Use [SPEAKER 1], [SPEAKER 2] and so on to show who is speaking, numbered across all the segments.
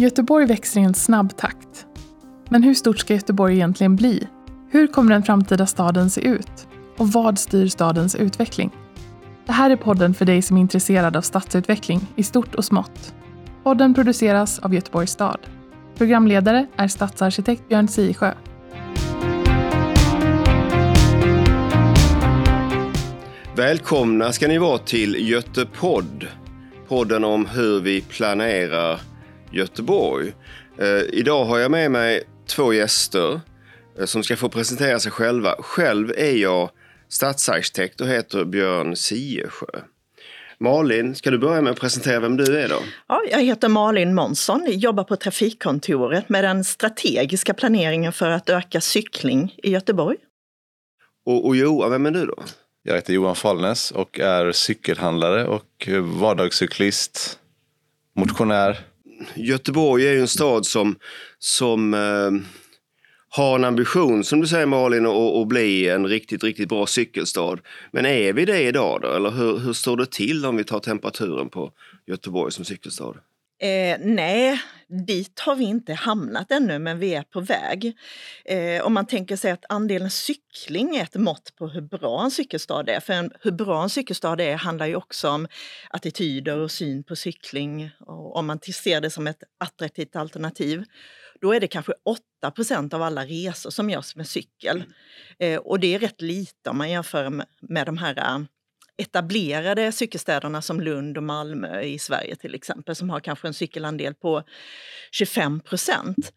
[SPEAKER 1] Göteborg växer i en snabb takt. Men hur stort ska Göteborg egentligen bli? Hur kommer den framtida staden se ut? Och vad styr stadens utveckling? Det här är podden för dig som är intresserad av stadsutveckling i stort och smått. Podden produceras av Göteborgs stad. Programledare är stadsarkitekt Björn Siesjö.
[SPEAKER 2] Välkomna ska ni vara till Götepodd. Podden om hur vi planerar Göteborg. Eh, idag har jag med mig två gäster eh, som ska få presentera sig själva. Själv är jag stadsarkitekt och heter Björn Siesjö. Malin, ska du börja med att presentera vem du är då?
[SPEAKER 3] Ja, jag heter Malin Månsson, jobbar på Trafikkontoret med den strategiska planeringen för att öka cykling i Göteborg.
[SPEAKER 2] Och, och Johan, vem är du då?
[SPEAKER 4] Jag heter Johan Fallnäs och är cykelhandlare och vardagscyklist, motionär.
[SPEAKER 2] Göteborg är ju en stad som, som eh, har en ambition, som du säger Malin, att, bli en riktigt, riktigt bra cykelstad. Men är vi det idag då? Eller hur, hur står det till om vi tar temperaturen på Göteborg som cykelstad?
[SPEAKER 3] Eh, nej, dit har vi inte hamnat ännu, men vi är på väg. Eh, om man tänker sig att andelen cykling är ett mått på hur bra en cykelstad är. För en, hur bra en cykelstad är handlar ju också om attityder och syn på cykling. Och om man ser det som ett attraktivt alternativ, då är det kanske 8% av alla resor som görs med cykel. Eh, och det är rätt lite om man jämför med, med de här etablerade cykelstäderna som Lund och Malmö i Sverige till exempel, som har kanske en cykelandel på 25 procent.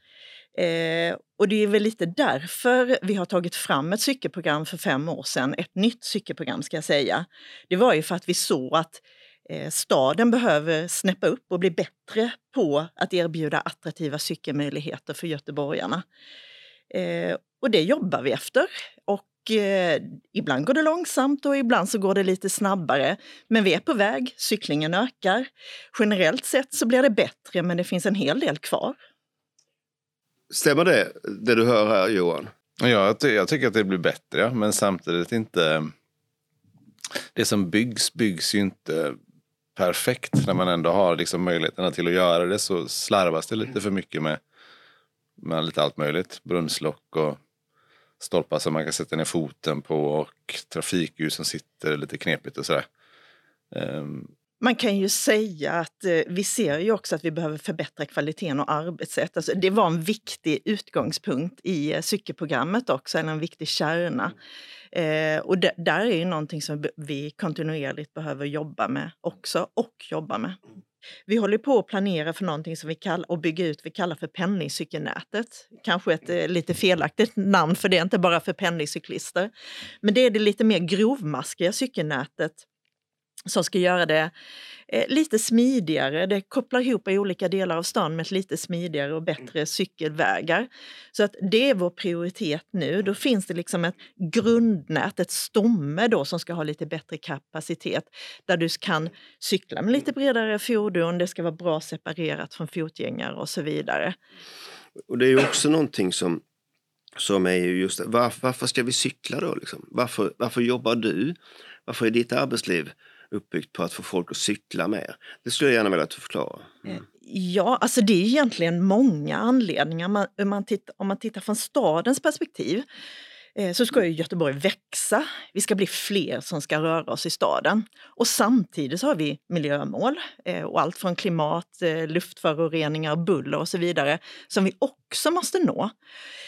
[SPEAKER 3] Eh, och det är väl lite därför vi har tagit fram ett cykelprogram för fem år sedan, ett nytt cykelprogram ska jag säga. Det var ju för att vi såg att eh, staden behöver snäppa upp och bli bättre på att erbjuda attraktiva cykelmöjligheter för göteborgarna. Eh, och det jobbar vi efter. Och eh, ibland går det långsamt och ibland så går det lite snabbare. Men vi är på väg, cyklingen ökar. Generellt sett så blir det bättre men det finns en hel del kvar.
[SPEAKER 2] Stämmer det, det du hör här Johan?
[SPEAKER 4] Ja, jag, ty jag tycker att det blir bättre men samtidigt inte... Det som byggs byggs ju inte perfekt när man ändå har liksom möjligheterna till att göra det så slarvas det lite för mycket med, med lite allt möjligt. Brunnslock och stolpar som man kan sätta ner foten på och trafikljus som sitter lite knepigt och sådär. Um,
[SPEAKER 3] man kan ju säga att eh, vi ser ju också att vi behöver förbättra kvaliteten och arbetssätt. Alltså, det var en viktig utgångspunkt i eh, cykelprogrammet också, eller en viktig kärna. Eh, och där är ju någonting som vi kontinuerligt behöver jobba med också, och jobba med. Vi håller på att planera för någonting som vi kallar, och bygga ut, vi kallar för penningcykelnätet. Kanske ett eh, lite felaktigt namn för det, är inte bara för penningcyklister. Men det är det lite mer grovmaskiga cykelnätet som ska göra det eh, lite smidigare. Det kopplar ihop i olika delar av stan med lite smidigare och bättre cykelvägar. Så att det är vår prioritet nu. Då finns det liksom ett grundnät, ett stomme då som ska ha lite bättre kapacitet där du kan cykla med lite bredare fordon, det ska vara bra separerat från fotgängare och så vidare.
[SPEAKER 2] Och det är ju också någonting som som är ju just varför, varför ska vi cykla då? Liksom? Varför, varför jobbar du? Varför är ditt arbetsliv uppbyggt på att få folk att cykla mer? Det skulle jag gärna vilja att du förklarar. Mm.
[SPEAKER 3] Eh, ja, alltså det är egentligen många anledningar. Man, man tittar, om man tittar från stadens perspektiv eh, så ska ju Göteborg växa. Vi ska bli fler som ska röra oss i staden. Och samtidigt så har vi miljömål eh, och allt från klimat, eh, luftföroreningar, buller och så vidare som vi också måste nå.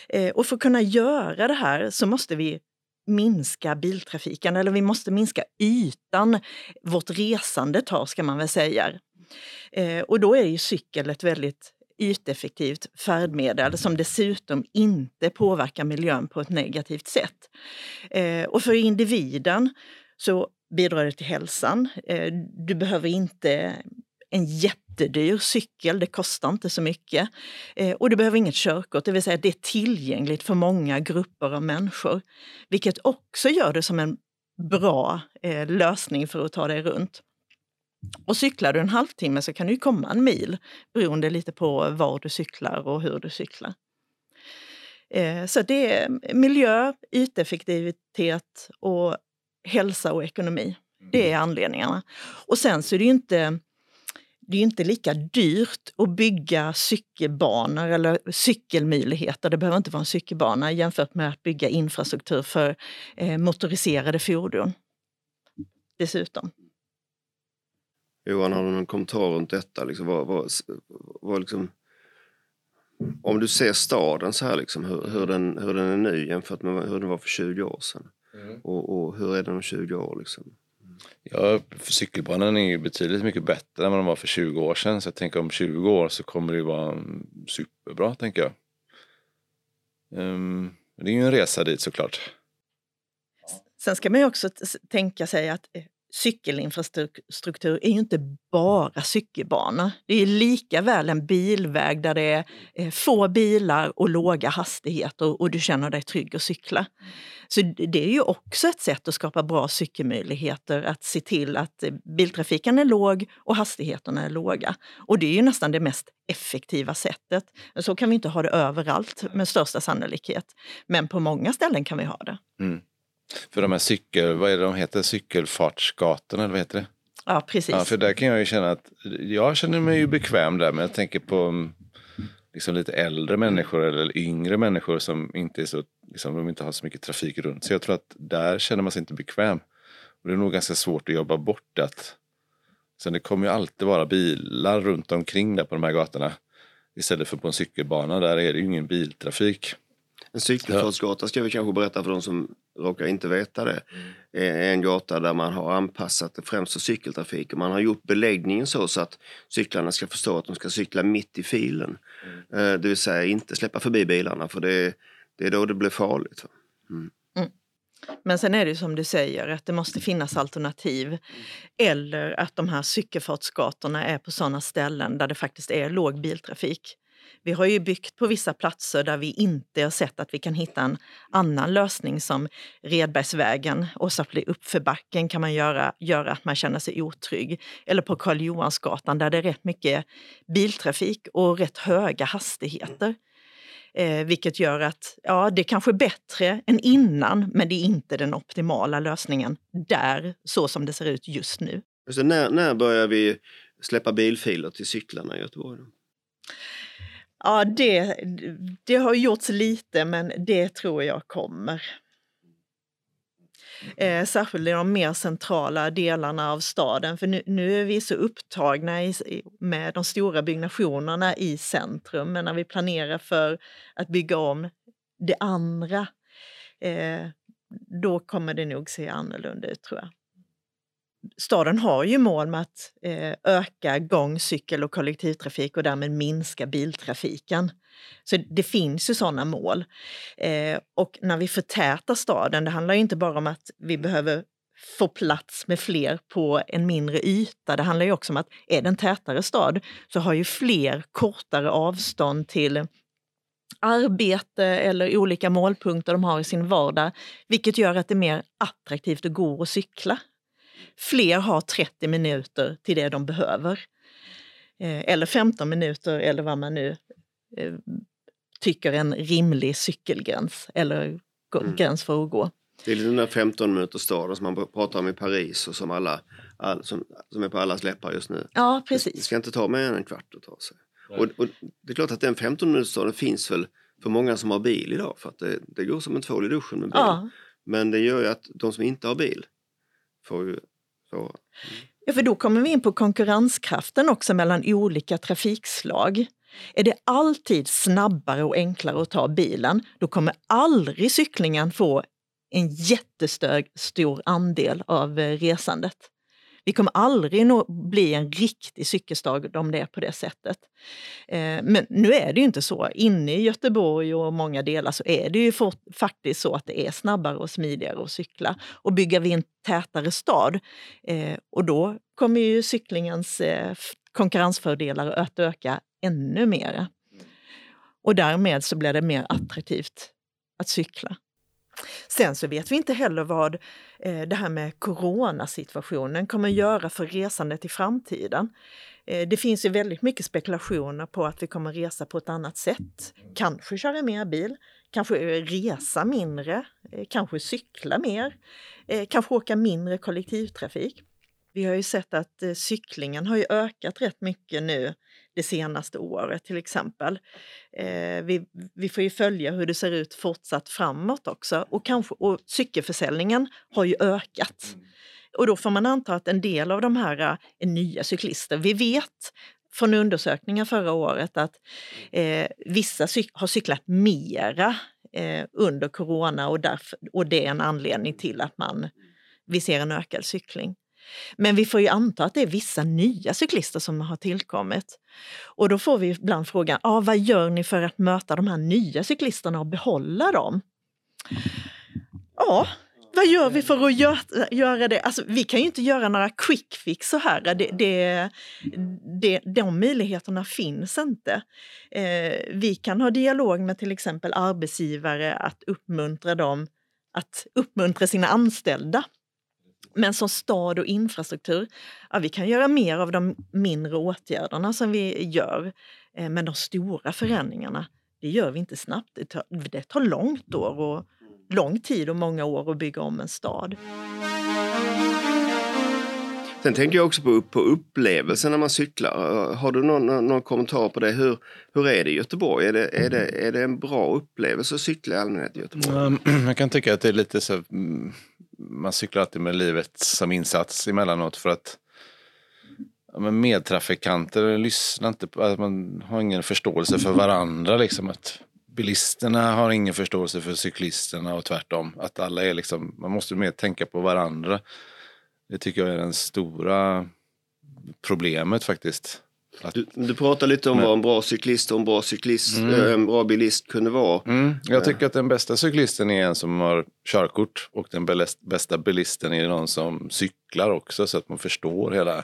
[SPEAKER 3] Eh, och för att kunna göra det här så måste vi minska biltrafiken, eller vi måste minska ytan vårt resande tar, ska man väl säga. Eh, och då är ju cykel ett väldigt yteffektivt färdmedel som dessutom inte påverkar miljön på ett negativt sätt. Eh, och för individen så bidrar det till hälsan. Eh, du behöver inte en jättedyr cykel, det kostar inte så mycket. Eh, och du behöver inget körkort, det vill säga det är tillgängligt för många grupper av människor. Vilket också gör det som en bra eh, lösning för att ta dig runt. Och cyklar du en halvtimme så kan du komma en mil beroende lite på var du cyklar och hur du cyklar. Eh, så det är miljö, yteffektivitet och hälsa och ekonomi. Det är anledningarna. Och sen så är det ju inte det är inte lika dyrt att bygga cykelbanor eller cykelmöjligheter, det behöver inte vara en cykelbana, jämfört med att bygga infrastruktur för eh, motoriserade fordon. Dessutom.
[SPEAKER 2] Johan, har du någon kommentar runt detta? Liksom, vad, vad, vad liksom, om du ser staden så här, liksom, hur, hur, den, hur den är nu jämfört med hur den var för 20 år sedan. Mm. Och, och, hur är den om 20 år? Liksom?
[SPEAKER 4] Ja, cykelbanan är ju betydligt mycket bättre än vad den var för 20 år sedan. Så jag tänker om 20 år så kommer det ju vara superbra, tänker jag. Um, det är ju en resa dit såklart.
[SPEAKER 3] Sen ska man ju också tänka sig att eh, cykelinfrastruktur är ju inte bara cykelbanor. Det är lika väl en bilväg där det är eh, få bilar och låga hastigheter och du känner dig trygg att cykla. Så det är ju också ett sätt att skapa bra cykelmöjligheter, att se till att eh, biltrafiken är låg och hastigheterna är låga. Och det är ju nästan det mest effektiva sättet. Så kan vi inte ha det överallt med största sannolikhet. Men på många ställen kan vi ha det. Mm.
[SPEAKER 4] För de här cykel, vad är det de heter, cykelfartsgatorna eller vad heter det?
[SPEAKER 3] Ja, precis.
[SPEAKER 4] Ja, för där kan jag ju känna att jag känner mig ju bekväm där, men jag tänker på mm, liksom lite äldre människor eller yngre människor som inte är så, liksom, de inte har så mycket trafik runt sig. Jag tror att där känner man sig inte bekväm. Och det är nog ganska svårt att jobba bort det. Sen det kommer ju alltid vara bilar runt omkring där på de här gatorna. Istället för på en cykelbana, där är det ju ingen biltrafik.
[SPEAKER 2] En cykelfartsgata ska vi kanske berätta för de som råkar inte veta det. Mm. är en gata där man har anpassat det främst för cykeltrafik. Och man har gjort beläggningen så, så att cyklarna ska förstå att de ska cykla mitt i filen. Mm. Eh, det vill säga inte släppa förbi bilarna för det, det är då det blir farligt. Mm.
[SPEAKER 3] mm. Men sen är det som du säger att det måste finnas alternativ. Eller att de här cykelfartsgatorna är på sådana ställen där det faktiskt är låg biltrafik. Vi har ju byggt på vissa platser där vi inte har sett att vi kan hitta en annan lösning som Redbergsvägen, Åsapli uppförbacken kan man göra, göra att man känner sig otrygg. Eller på Karl Johansgatan där det är rätt mycket biltrafik och rätt höga hastigheter. Eh, vilket gör att ja, det kanske är bättre än innan, men det är inte den optimala lösningen där, så som det ser ut just nu.
[SPEAKER 2] Alltså när, när börjar vi släppa bilfiler till cyklarna i Göteborg?
[SPEAKER 3] Ja, det, det har gjorts lite, men det tror jag kommer. Eh, särskilt i de mer centrala delarna av staden. För nu, nu är vi så upptagna i, med de stora byggnationerna i centrum. Men när vi planerar för att bygga om det andra, eh, då kommer det nog se annorlunda ut tror jag staden har ju mål med att eh, öka gång, cykel och kollektivtrafik och därmed minska biltrafiken. Så det finns ju sådana mål. Eh, och när vi förtätar staden, det handlar inte bara om att vi behöver få plats med fler på en mindre yta. Det handlar ju också om att är det en tätare stad så har ju fler kortare avstånd till arbete eller olika målpunkter de har i sin vardag, vilket gör att det är mer attraktivt att gå och cykla Fler har 30 minuter till det de behöver. Eh, eller 15 minuter eller vad man nu eh, tycker en rimlig cykelgräns eller mm. gräns för att gå.
[SPEAKER 2] Det är den där 15 minuters staden som man pratar om i Paris och som, alla, all, som, som är på allas läppar just nu.
[SPEAKER 3] Ja, precis.
[SPEAKER 2] Det ska inte ta mer än en kvart att ta sig. Och, och, det är klart att den 15 minuters staden finns väl för många som har bil idag för att det, det går som en tvål i duschen med bil. Ja. Men det gör ju att de som inte har bil får ju så. Mm.
[SPEAKER 3] Ja, för då kommer vi in på konkurrenskraften också mellan olika trafikslag. Är det alltid snabbare och enklare att ta bilen, då kommer aldrig cyklingen få en jättestor andel av eh, resandet. Vi kommer aldrig nå, bli en riktig cykelstad om det är på det sättet. Eh, men nu är det ju inte så. Inne i Göteborg och många delar så är det ju for, faktiskt så att det är snabbare och smidigare att cykla. Och bygger vi en tätare stad, eh, och då kommer ju cyklingens eh, konkurrensfördelar att öka ännu mer. Och därmed så blir det mer attraktivt att cykla. Sen så vet vi inte heller vad eh, det här med coronasituationen kommer göra för resandet i framtiden. Eh, det finns ju väldigt mycket spekulationer på att vi kommer resa på ett annat sätt. Kanske köra mer bil, kanske resa mindre, eh, kanske cykla mer, kanske åka mindre kollektivtrafik. Vi har ju sett att eh, cyklingen har ju ökat rätt mycket nu det senaste året till exempel. Eh, vi, vi får ju följa hur det ser ut fortsatt framåt också och, kanske, och cykelförsäljningen har ju ökat.
[SPEAKER 2] Mm.
[SPEAKER 3] Och då får man anta att en del av de här eh, är nya cyklister. Vi vet från undersökningar förra året att eh, vissa cyk har cyklat mera eh, under corona och, därför, och det är en anledning till att man, vi ser en ökad cykling. Men vi får ju anta att det är vissa nya cyklister som har tillkommit. Och då får vi ibland frågan, ah, vad gör ni för att möta de här nya cyklisterna och behålla dem? Ja, vad gör vi för att göra, göra det? Alltså, vi kan ju inte göra några quick fix så här. Det, det, det, de möjligheterna finns inte. Eh, vi kan ha dialog med till exempel arbetsgivare att uppmuntra dem att uppmuntra sina anställda. Men som stad och infrastruktur, ja, vi kan göra mer av de mindre åtgärderna som vi gör. Eh, men de stora förändringarna, det gör vi inte snabbt. Det tar, det tar långt år och lång tid och många år att bygga om en stad.
[SPEAKER 2] Sen tänker jag också på, på upplevelsen när man cyklar. Har du någon, någon kommentar på det? Hur, hur är det i Göteborg? Är det, är, det, är det en bra upplevelse att cykla i allmänhet i Göteborg?
[SPEAKER 4] Jag kan tycka att det är lite så, mm, man cyklar alltid med livet som insats emellanåt för att ja, men medtrafikanter lyssnar inte på, att man har ingen förståelse för varandra liksom. Att bilisterna har ingen förståelse för cyklisterna och tvärtom. Att alla är liksom, man måste mer tänka på varandra. Det tycker jag är det stora problemet faktiskt.
[SPEAKER 2] Du, du pratar lite om
[SPEAKER 4] Men...
[SPEAKER 2] vad en bra cyklist och en bra, cyklist, mm. en bra bilist kunde vara.
[SPEAKER 4] Mm. Jag tycker att den bästa cyklisten är en som har körkort och den bästa bilisten är någon som cyklar också så att man förstår hela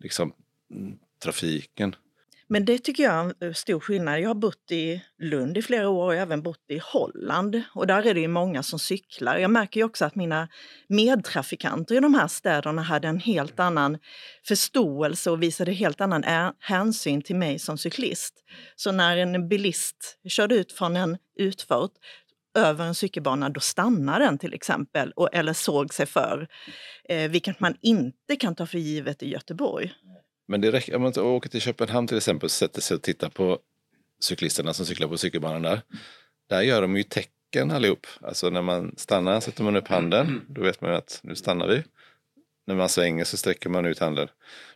[SPEAKER 4] liksom, trafiken.
[SPEAKER 3] Men det tycker jag är en eh, stor skillnad. Jag har bott i Lund i flera år och även bott i Holland. Och där är det ju många som cyklar. Jag märker ju också att mina medtrafikanter i de här städerna hade en helt annan förståelse och visade helt annan hänsyn till mig som cyklist. Så när en bilist körde ut från en utfart över en cykelbana, då stannar den till exempel, och, eller såg sig för. Eh, vilket man inte kan ta för givet i Göteborg.
[SPEAKER 4] Men det räcker, om man åker till Köpenhamn till exempel och sätter sig och tittar på cyklisterna som cyklar på cykelbanan där. Där gör de ju tecken allihop. Alltså när man stannar sätter man upp handen. Då vet man att nu stannar vi. När man svänger så sträcker man ut handen.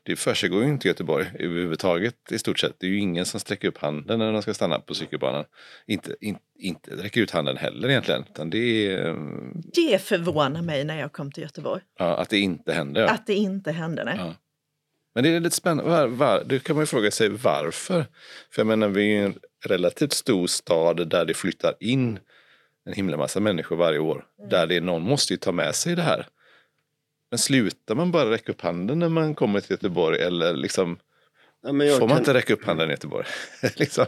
[SPEAKER 4] Det försiggår ju inte i Göteborg överhuvudtaget i stort sett. Det är ju ingen som sträcker upp handen när de ska stanna på cykelbanan. Inte, in, inte räcker ut handen heller egentligen. Utan det, är,
[SPEAKER 3] det förvånar mig när jag kom till Göteborg.
[SPEAKER 4] Ja, att det inte händer.
[SPEAKER 3] Att det inte händer, nej. Ja.
[SPEAKER 4] Men det är lite spännande. Var, var, det kan man ju fråga sig varför. För jag menar, vi är en relativt stor stad där det flyttar in en himla massa människor varje år. Mm. Där det är, någon måste ju ta med sig det här. Men slutar man bara räcka upp handen när man kommer till Göteborg eller liksom Ja, Får man kan... inte räcka upp handen i Göteborg? liksom,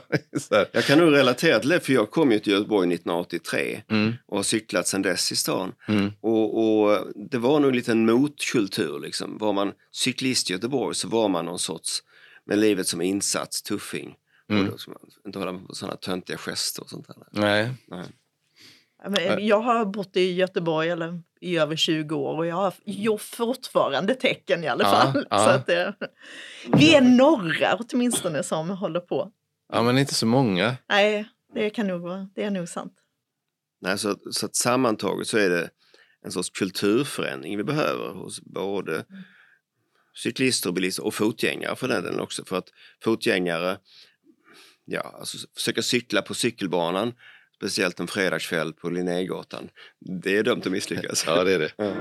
[SPEAKER 2] jag kan nog relatera till det, för jag kom ju till Göteborg 1983 mm. och har cyklat sedan dess i stan. Mm. Och, och, det var nog en liten motkultur. Liksom. Var man cyklist i Göteborg så var man någon sorts, med livet som insats, tuffing. Mm. Och då ska man inte hålla på sådana töntiga gester och sånt där.
[SPEAKER 4] Nej. Nej.
[SPEAKER 3] Jag har bott i Göteborg eller, i över 20 år och jag har gjort fortfarande tecken i alla fall. Ja, så Att det, vi är några åtminstone som håller på.
[SPEAKER 4] Ja, men inte så många.
[SPEAKER 3] Nej, det, kan nog vara, det är nog sant.
[SPEAKER 2] Nej, så, så att sammantaget så är det en sorts kulturförändring vi behöver hos både cyklister och bilister och fotgängare för den delen också. För att fotgängare ja, alltså, försöka cykla på cykelbanan Speciellt en fredagskväll på Linnégatan. Det är dömt att misslyckas.
[SPEAKER 4] ja, det är det. Ja.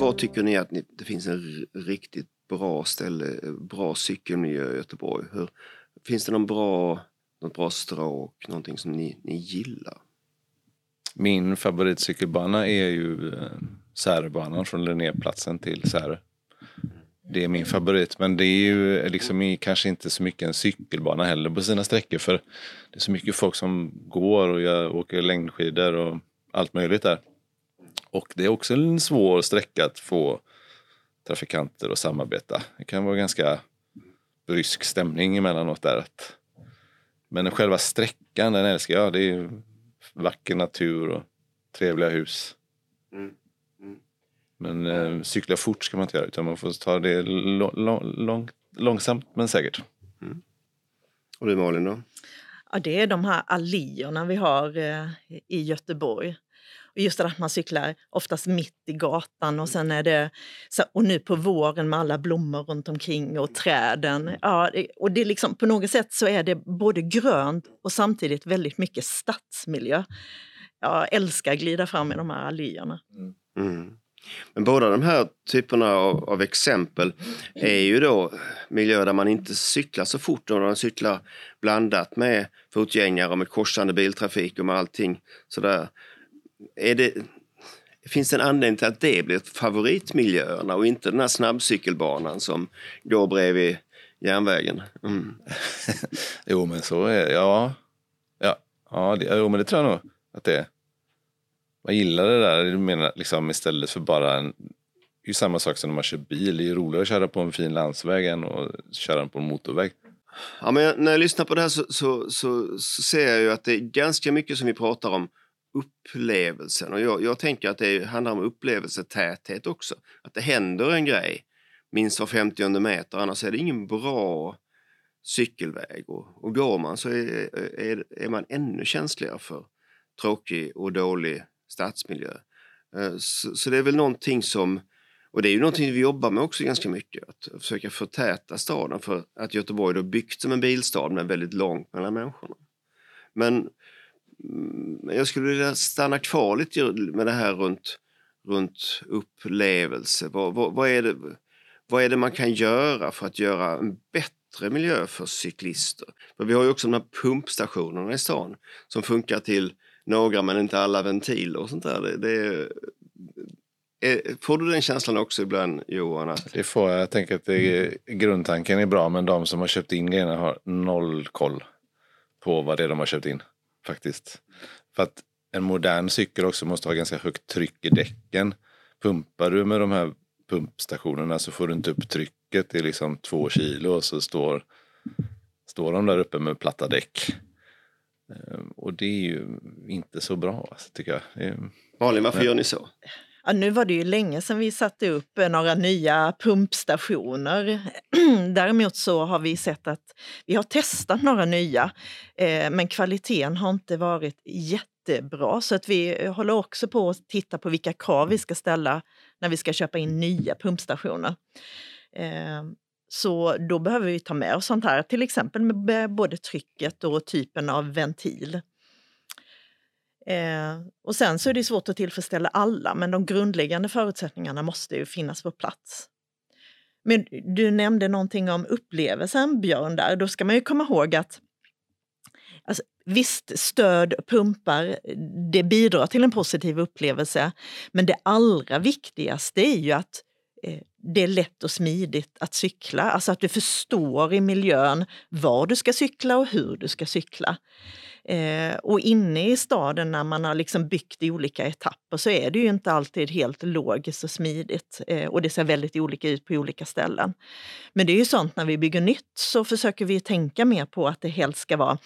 [SPEAKER 2] Vad tycker ni att ni, det finns en riktigt bra ställe, bra cykelmiljö i Göteborg? Hur, finns det någon bra, något bra stråk, någonting som ni, ni gillar?
[SPEAKER 4] Min favoritcykelbana är ju eh, Säröbanan från Linnéplatsen till Särö. Det är min favorit. Men det är ju liksom kanske inte så mycket en cykelbana heller på sina sträckor. För det är så mycket folk som går och jag åker längdskidor och allt möjligt där. Och det är också en svår sträcka att få trafikanter att samarbeta. Det kan vara ganska brysk stämning emellanåt där. Men själva sträckan, den älskar jag. Det är vacker natur och trevliga hus. Mm. Men eh, cykla fort ska man inte göra utan man får ta det lång, långsamt men säkert. Mm.
[SPEAKER 2] Och du Malin då?
[SPEAKER 3] Ja, det är de här alléerna vi har eh, i Göteborg. Och just det att man cyklar oftast mitt i gatan och sen är det och nu på våren med alla blommor runt omkring och träden. Ja, och det är liksom, på något sätt så är det både grönt och samtidigt väldigt mycket stadsmiljö. Jag älskar att glida fram i de här alléerna.
[SPEAKER 2] Mm. Men båda de här typerna av, av, exempel är ju då miljöer där man inte cyklar så fort och man cyklar blandat med fotgängare och med korsande biltrafik och med allting sådär. Är det, finns det en anledning till att det blir favoritmiljöerna och inte den här snabbcykelbanan som går bredvid järnvägen? Mm.
[SPEAKER 4] jo men så är det, ja. Ja, ja det, jo, men det tror jag nog att det är. Man gillar det där, du menar liksom istället för bara en det är ju samma sak som när man kör bil. Det är ju roligare att köra på en fin landsväg än att köra på en motorväg.
[SPEAKER 2] Ja, men när jag lyssnar på det här så, så, så, så, ser jag ju att det är ganska mycket som vi pratar om upplevelsen. Och jag, jag tänker att det handlar om upplevelsetäthet också. Att det händer en grej minst var 50 meter, annars är det ingen bra cykelväg. Och, och går man så är, är, är man ännu känsligare för tråkig och dålig stadsmiljö. Eh, så, så, det är väl någonting som, och det är ju någonting vi jobbar med också ganska mycket, att försöka förtäta staden för att Göteborg är byggt som en bilstad men väldigt långt mellan människorna. Men mm, jag skulle vilja stanna kvar lite med det här runt, runt upplevelse. Vad, vad, vad, är det, vad är det man kan göra för att göra en bättre miljö för cyklister? För vi har ju också de här pumpstationerna i stan som funkar till några men inte alla ventiler och sånt där. Det, det är, får du den känslan också ibland Johan? Att...
[SPEAKER 4] Det får jag. Jag tänker att är, grundtanken är bra men de som har köpt in grejerna har noll koll på vad det är de har köpt in. Faktiskt. För att en modern cykel också måste ha ganska högt tryck i däcken. Pumpar du med de här pumpstationerna så får du inte upp trycket i liksom två kilo och så står, står de där uppe med platta däck. Ehm, och det är ju inte så bra tycker jag.
[SPEAKER 2] Malin, varför gör ni så?
[SPEAKER 3] Ja, nu var det ju länge sedan vi satte upp några nya pumpstationer. Däremot så har vi sett att vi har testat några nya, eh, men kvaliteten har inte varit jättebra. Så att vi håller också på att titta på vilka krav vi ska ställa när vi ska köpa in nya pumpstationer. Eh, så då behöver vi ta med oss sånt här, till exempel med både trycket och typen av ventil. Eh, och sen så är det svårt att tillfredsställa alla, men de grundläggande förutsättningarna måste ju finnas på plats. Men du nämnde någonting om upplevelsen, Björn, där. Då ska man ju komma ihåg att alltså, visst, stöd, pumpar, det bidrar till en positiv upplevelse. Men det allra viktigaste är ju att Eh, det är lätt och smidigt att cykla. Alltså att du förstår i miljön var du ska cykla och hur du ska cykla. Eh, och inne i staden när man har liksom byggt i olika etapper så är det ju inte alltid helt logiskt och smidigt. Eh, och det ser väldigt olika ut på olika ställen. Men det är ju sånt när vi bygger nytt så försöker vi tänka mer på att det helst ska vara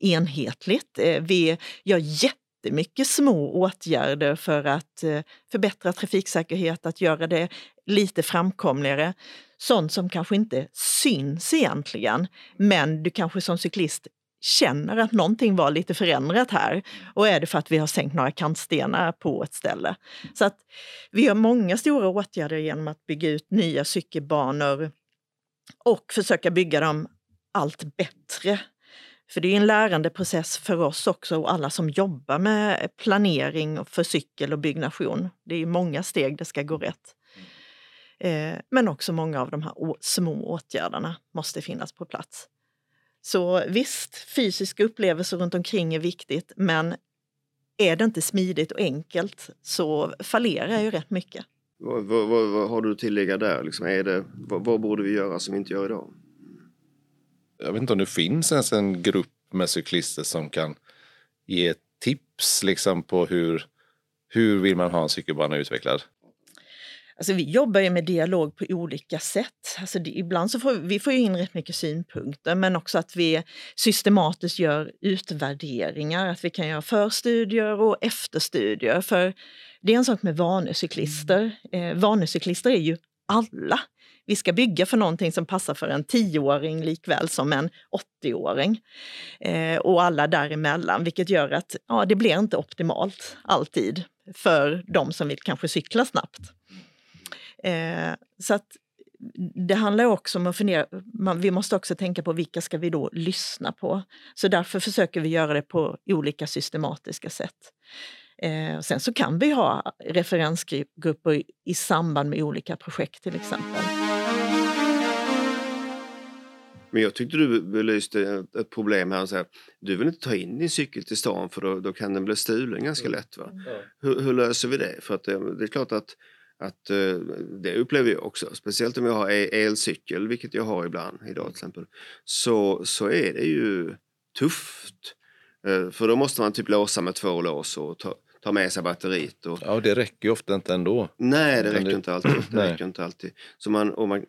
[SPEAKER 3] enhetligt. Eh, vi gör jätte jättemycket små åtgärder för att eh, förbättra trafiksäkerhet, att göra det lite framkomligare. Sånt som kanske inte syns egentligen, men du kanske som cyklist känner att någonting var lite förändrat här. Och är det för att vi har sänkt några kantstenar på ett ställe. Så att vi har många stora åtgärder genom att bygga ut nya cykelbanor och försöka bygga dem allt bättre för det är en lärandeprocess för oss också och alla som jobbar med planering för cykel och byggnation. Det är många steg det ska gå rätt. Eh, men också många av de här små åtgärderna måste finnas på plats. Så visst, fysiska upplevelser runt omkring är viktigt, men är det inte smidigt och enkelt så fallerar ju rätt mycket.
[SPEAKER 2] Vad, vad, vad har du att tillägga där? Liksom, är det, vad, vad borde vi göra som vi inte gör idag?
[SPEAKER 4] Jag vet inte om det finns ens en grupp med cyklister som kan ge tips liksom på hur, hur vill man ha en cykelbana utvecklad?
[SPEAKER 3] Alltså vi jobbar ju med dialog på olika sätt. Alltså det, ibland så får vi får in rätt mycket synpunkter men också att vi systematiskt gör utvärderingar, att vi kan göra förstudier och efterstudier. För det är en sak med vanecyklister. Eh, vanecyklister är ju alla. Vi ska bygga för någonting som passar för en tioåring likväl som en 80-åring. Eh, och alla däremellan, vilket gör att ja, det blir inte optimalt alltid för de som vill kanske cykla snabbt. Eh, så att det handlar också om att fundera, man, vi måste också tänka på vilka ska vi då lyssna på. Så därför försöker vi göra det på olika systematiska sätt. Eh, sen så kan vi ha referensgrupper i samband med olika projekt till exempel.
[SPEAKER 2] Men jag tyckte du belyste ett problem här. Så här, du vill inte ta in din cykel till stan för då, då kan den bli stulen ganska lätt. Va?
[SPEAKER 4] Ja.
[SPEAKER 2] Hur, hur löser vi det? För att det, det är klart att, att eh, det upplever jag också, speciellt om jag har elcykel, vilket jag har ibland idag till exempel, så, så är det ju tufft. Eh, För då måste man typ låsa med två lås och ta, ta med sig batteriet. Och,
[SPEAKER 4] Ja, och det räcker ju ofta inte ändå.
[SPEAKER 2] nej, det räcker
[SPEAKER 4] det-
[SPEAKER 2] inte alltid. Det
[SPEAKER 4] Nej.
[SPEAKER 2] räcker inte alltid. Så man, och, man,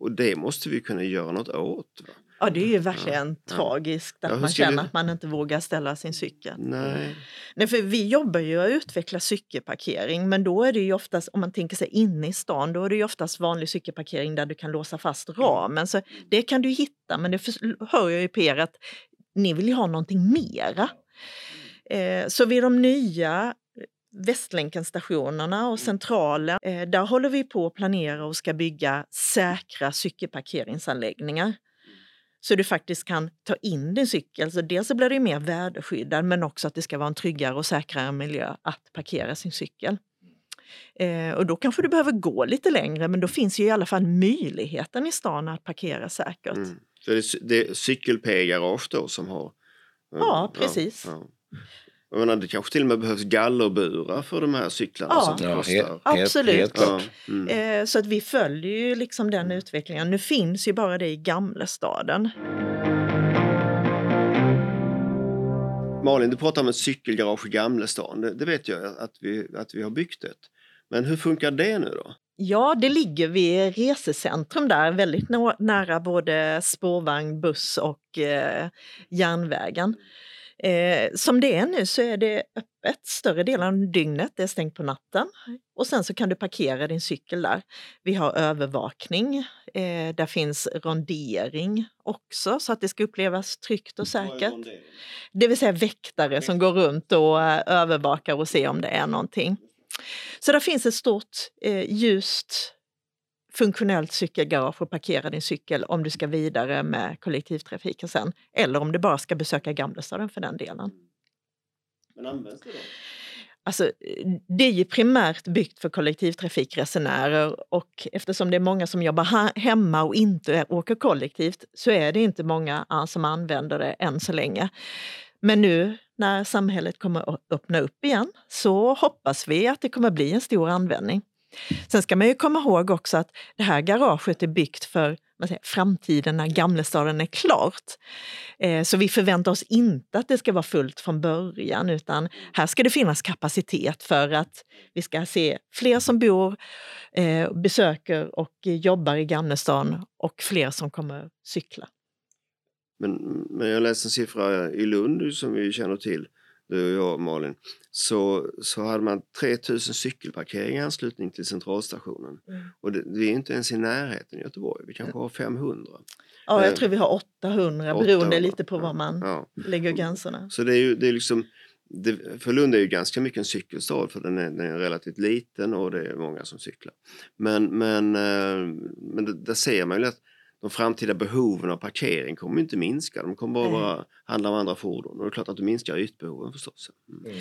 [SPEAKER 2] och det måste vi kunna göra något åt. Va?
[SPEAKER 3] Ja, det är ju verkligen
[SPEAKER 2] Ja.
[SPEAKER 3] tragiskt att
[SPEAKER 2] Ja,
[SPEAKER 3] man känner att man inte vågar ställa sin cykel.
[SPEAKER 2] Nej.
[SPEAKER 3] Nej, för vi jobbar ju att utveckla cykelparkering, men då är det ju oftast, om man tänker sig inne i stan, då är det ju oftast vanlig cykelparkering där du kan låsa fast ramen. Så det kan du hitta, men det för, hör jag ju på er att ni vill ju ha någonting mera. Eh, så vid de nya Västlänken-stationerna och Centralen, eh, där håller vi på att planera och ska bygga säkra cykelparkeringsanläggningar. Så du faktiskt kan ta in din cykel. Så dels så blir det mer väderskyddad men också att det ska vara en tryggare och säkrare miljö att parkera sin cykel. Eh, och då kanske du behöver gå lite längre men då finns ju i alla fall möjligheten i stan att parkera säkert.
[SPEAKER 2] Mm. Så det är, det är cykel-p-garage då som har...
[SPEAKER 3] Ja, precis.
[SPEAKER 2] Ja, Jag menar, det kanske till och med behövs gallerburar för de här cyklarna
[SPEAKER 3] Ja.
[SPEAKER 2] som
[SPEAKER 4] Ja,
[SPEAKER 2] kostar.
[SPEAKER 4] helt,
[SPEAKER 3] Absolut.
[SPEAKER 4] helt
[SPEAKER 2] Ja, mm.
[SPEAKER 3] Eh, så att vi följer ju liksom den utvecklingen. Nu finns ju bara det i Gamlestaden.
[SPEAKER 2] Malin, du pratar om ett cykelgarage i Gamlestan. Det, det vet jag att vi, att vi har byggt ett. Men hur funkar det nu då?
[SPEAKER 3] Ja, det ligger vid resecentrum där, väldigt nå- nära både spårvagn, buss och eh, järnvägen. Eh, som det är nu så är det öppet större delen av dygnet, det är stängt på natten. Och sen så kan du parkera din cykel där. Vi har övervakning, eh, där finns rondering också så att det ska upplevas tryggt och säkert. Det vill säga väktare som går runt och eh, övervakar och ser om det är någonting. Så där finns ett stort eh, ljust funktionellt cykelgarage och parkera din cykel om du ska vidare med kollektivtrafiken sen. Eller om du bara ska besöka Gamlestaden för den delen.
[SPEAKER 2] Men används det då?
[SPEAKER 3] Alltså, det är ju primärt byggt för kollektivtrafikresenärer och eftersom det är många som jobbar hemma och inte åker kollektivt så är det inte många ah, som använder det än så länge. Men nu när samhället kommer att öppna upp igen så hoppas vi att det kommer bli en stor användning. Sen ska man ju komma ihåg också att det här garaget är byggt för säger, framtiden när Gamlestaden är klart. Eh, så vi förväntar oss inte att det ska vara fullt från början utan här ska det finnas kapacitet för att vi ska se fler som bor, eh, besöker och jobbar i Gamlestaden och fler som kommer cykla.
[SPEAKER 2] Men, men jag läste en siffra i Lund som vi känner till, du och jag Malin. Så, så hade man 3000 cykelparkeringar i anslutning till centralstationen.
[SPEAKER 3] Mm.
[SPEAKER 2] Och det, vi är inte ens i närheten i Göteborg. Vi kanske har 500.
[SPEAKER 3] Ja,
[SPEAKER 2] Eh,
[SPEAKER 3] jag tror vi har 800 beroende
[SPEAKER 2] 800.
[SPEAKER 3] lite på var man
[SPEAKER 2] Ja.
[SPEAKER 3] lägger gränserna.
[SPEAKER 2] Så det är ju det är liksom det, för Lund är ju ganska mycket en cykelstad för den är, den är relativt liten och det är många som cyklar. Men, men, eh, men det- där ser man ju att de framtida behoven av parkering kommer inte minska. De kommer bara vara, handla om andra fordon och det är klart att det minskar ytbehoven förstås. Mm.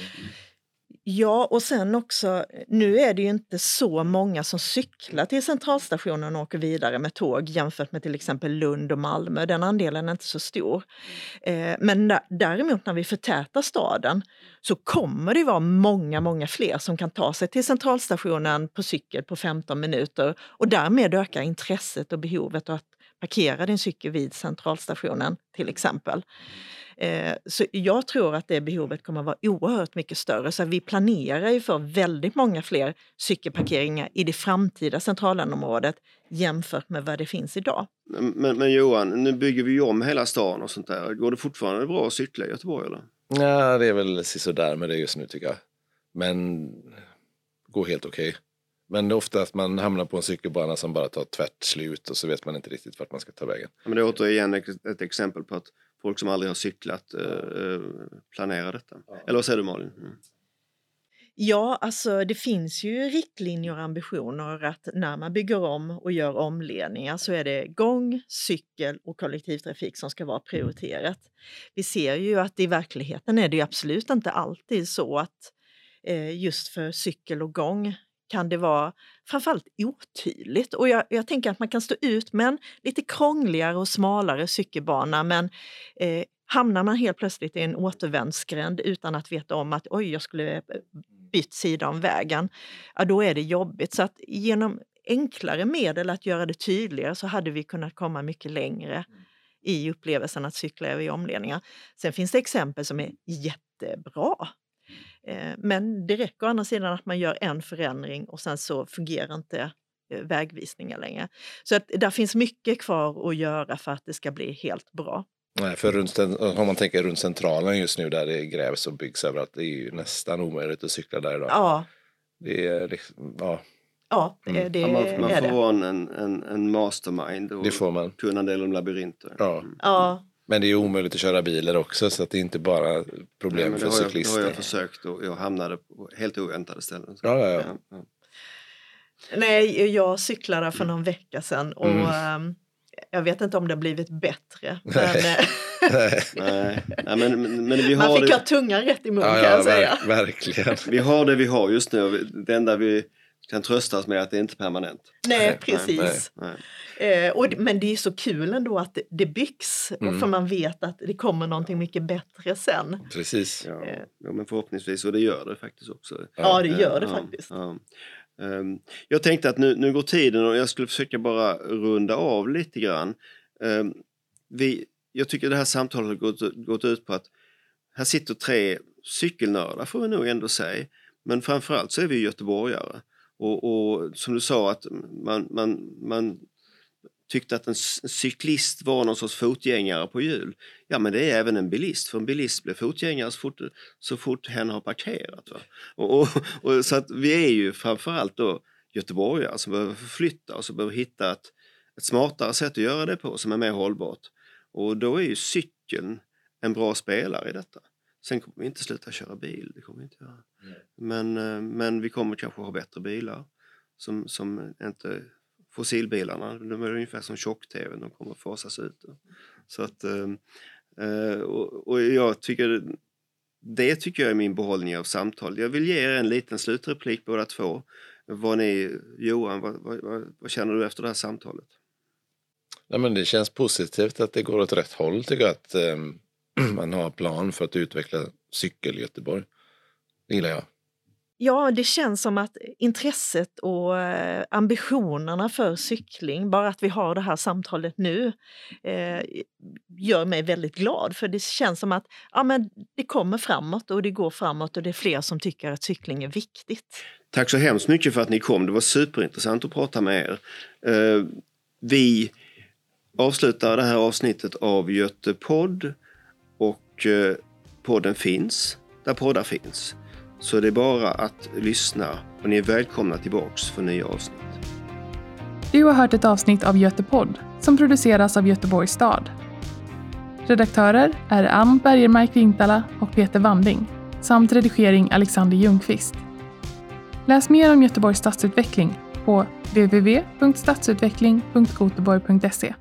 [SPEAKER 3] Ja, och sen också, nu är det ju inte så många som cyklar till centralstationen och åker vidare med tåg jämfört med till exempel Lund och Malmö. Den andelen är inte så stor. Eh, men däremot när vi förtätar staden så kommer det vara många, många fler som kan ta sig till centralstationen på cykel på 15 minuter och därmed ökar intresset och behovet av att parkera din cykel vid centralstationen till exempel. Eh, så jag tror att det behovet kommer att vara oerhört mycket större. Så vi planerar ju för väldigt många fler cykelparkeringar i det framtida centralområdet jämfört med vad det finns idag.
[SPEAKER 2] Men, men Johan, nu bygger vi om hela stan och sånt där. Går det fortfarande bra att cykla i Göteborg eller?
[SPEAKER 4] Ja, det är väl sådär med det just nu tycker jag. Men går helt okej. Okay. Men det är ofta att man hamnar på en cykelbana som bara tar tvärt slut och så vet man inte riktigt vart man ska ta vägen.
[SPEAKER 2] Men det är återigen ett exempel på att folk som aldrig har cyklat eh, planerar detta. Ja. Eller vad säger du Malin? Mm.
[SPEAKER 3] Ja, alltså det finns ju riktlinjer och ambitioner att när man bygger om och gör omledningar så är det gång, cykel och kollektivtrafik som ska vara prioriterat. Vi ser ju att i verkligheten är det absolut inte alltid så att eh, just för cykel och gång kan det vara framförallt otydligt. Och jag, jag, tänker att man kan stå ut med en lite krångligare och smalare cykelbana men eh, hamnar man helt plötsligt i en återvändsgränd utan att veta om att oj, jag skulle eh, bytt sida om vägen, ja, då är det jobbigt. Så att genom enklare medel att göra det tydligare så hade vi kunnat komma mycket längre i upplevelsen att cykla över i omledningar. Sen finns det exempel som är jättebra men det räcker å andra sidan att man gör en förändring och sen så fungerar inte eh, vägvisningar längre. Så att där finns mycket kvar att göra för att det ska bli helt bra.
[SPEAKER 4] Nej, för runt, om man tänker runt centralen just nu där det grävs och byggs överallt, det är ju nästan omöjligt att cykla där idag.
[SPEAKER 3] Ja.
[SPEAKER 4] Det är liksom, ja.
[SPEAKER 3] Ja, det, mm. det
[SPEAKER 2] ja, man, man får vara en, en, en mastermind och
[SPEAKER 4] det får man.
[SPEAKER 2] kunna en del om labyrinter.
[SPEAKER 4] Ja.
[SPEAKER 3] Mm. ja.
[SPEAKER 4] Men det är omöjligt att köra bilar också så att det är inte bara problem Nej, för cyklister.
[SPEAKER 2] Det har jag försökt och jag hamnade på helt oväntade ställen.
[SPEAKER 4] Ja, ja, ja. ja,
[SPEAKER 3] Nej, jag cyklade för någon vecka sedan och mm. um, jag vet inte om det har blivit bättre. Men,
[SPEAKER 2] Nej. Nej. men, men, men vi
[SPEAKER 3] har
[SPEAKER 2] Man
[SPEAKER 3] fick
[SPEAKER 2] det...
[SPEAKER 3] ha tungan rätt i mun ja, kan jag säga.
[SPEAKER 4] Verkligen.
[SPEAKER 2] vi har det vi har just nu. Det enda vi kan tröstas med att det inte är permanent.
[SPEAKER 3] Nej, precis. Nej, nej. Eh, och, men det är så kul ändå att det, det byggs, mm. för man vet att det kommer någonting mycket bättre sen.
[SPEAKER 4] Precis.
[SPEAKER 2] Ja, eh. ja men förhoppningsvis, och det gör det faktiskt också.
[SPEAKER 3] Ja, det gör det faktiskt. Ja.
[SPEAKER 2] Um, jag tänkte att nu, nu går tiden och jag skulle försöka bara runda av lite grann. Um, vi, jag tycker det här samtalet har gått, gått ut på att här sitter tre cykelnördar får vi nog ändå säga. Men framförallt så är vi göteborgare. Och, och, som du sa att man, man, man tyckte att en cyklist var någon sorts fotgängare på hjul. Ja men det är även en bilist, för en bilist blir fotgängare så fort, så fort hen har parkerat. Och, och, och, så att vi är ju framförallt då göteborgare som behöver förflytta oss och behöver hitta ett, ett smartare sätt att göra det på som är mer hållbart. Och då är ju cykeln en bra spelare i detta. Sen kommer vi inte sluta köra bil, det kommer vi inte göra. Men, eh, men vi kommer kanske ha bättre bilar som, som inte fossilbilarna, de är ungefär som tjock-tv, de kommer att fasas ut. Så att, ehm, eh, och, och jag tycker det tycker jag är min behållning av samtal. Jag vill ge er en liten slutreplik båda två. Vad ni, Johan, vad, vad, vad, känner du efter det här samtalet?
[SPEAKER 4] Nej, men det känns positivt att det går åt rätt håll tycker jag. Att, eh, man har plan för att utveckla cykel i Göteborg. Det gillar jag.
[SPEAKER 3] Ja, det känns som att intresset och eh, ambitionerna för cykling, bara att vi har det här samtalet nu, eh, gör mig väldigt glad. För det känns som att ja, men det kommer framåt och det går framåt och det är fler som tycker att cykling är viktigt.
[SPEAKER 2] Tack så hemskt mycket för att ni kom. Det var superintressant att prata med er. Eh, vi avslutar det här avsnittet av Götepodd och eh, podden finns där poddar finns. Så det är bara att lyssna och ni är välkomna tillbaks för nya avsnitt.
[SPEAKER 1] Du har hört ett avsnitt av Götepodd som produceras av Göteborgs stad. Redaktörer är Ann Bergermark Vintala och Peter Wanding samt redigering Alexander Ljungqvist. Läs mer om Göteborgs stadsutveckling på www.stadsutveckling.goteborg.se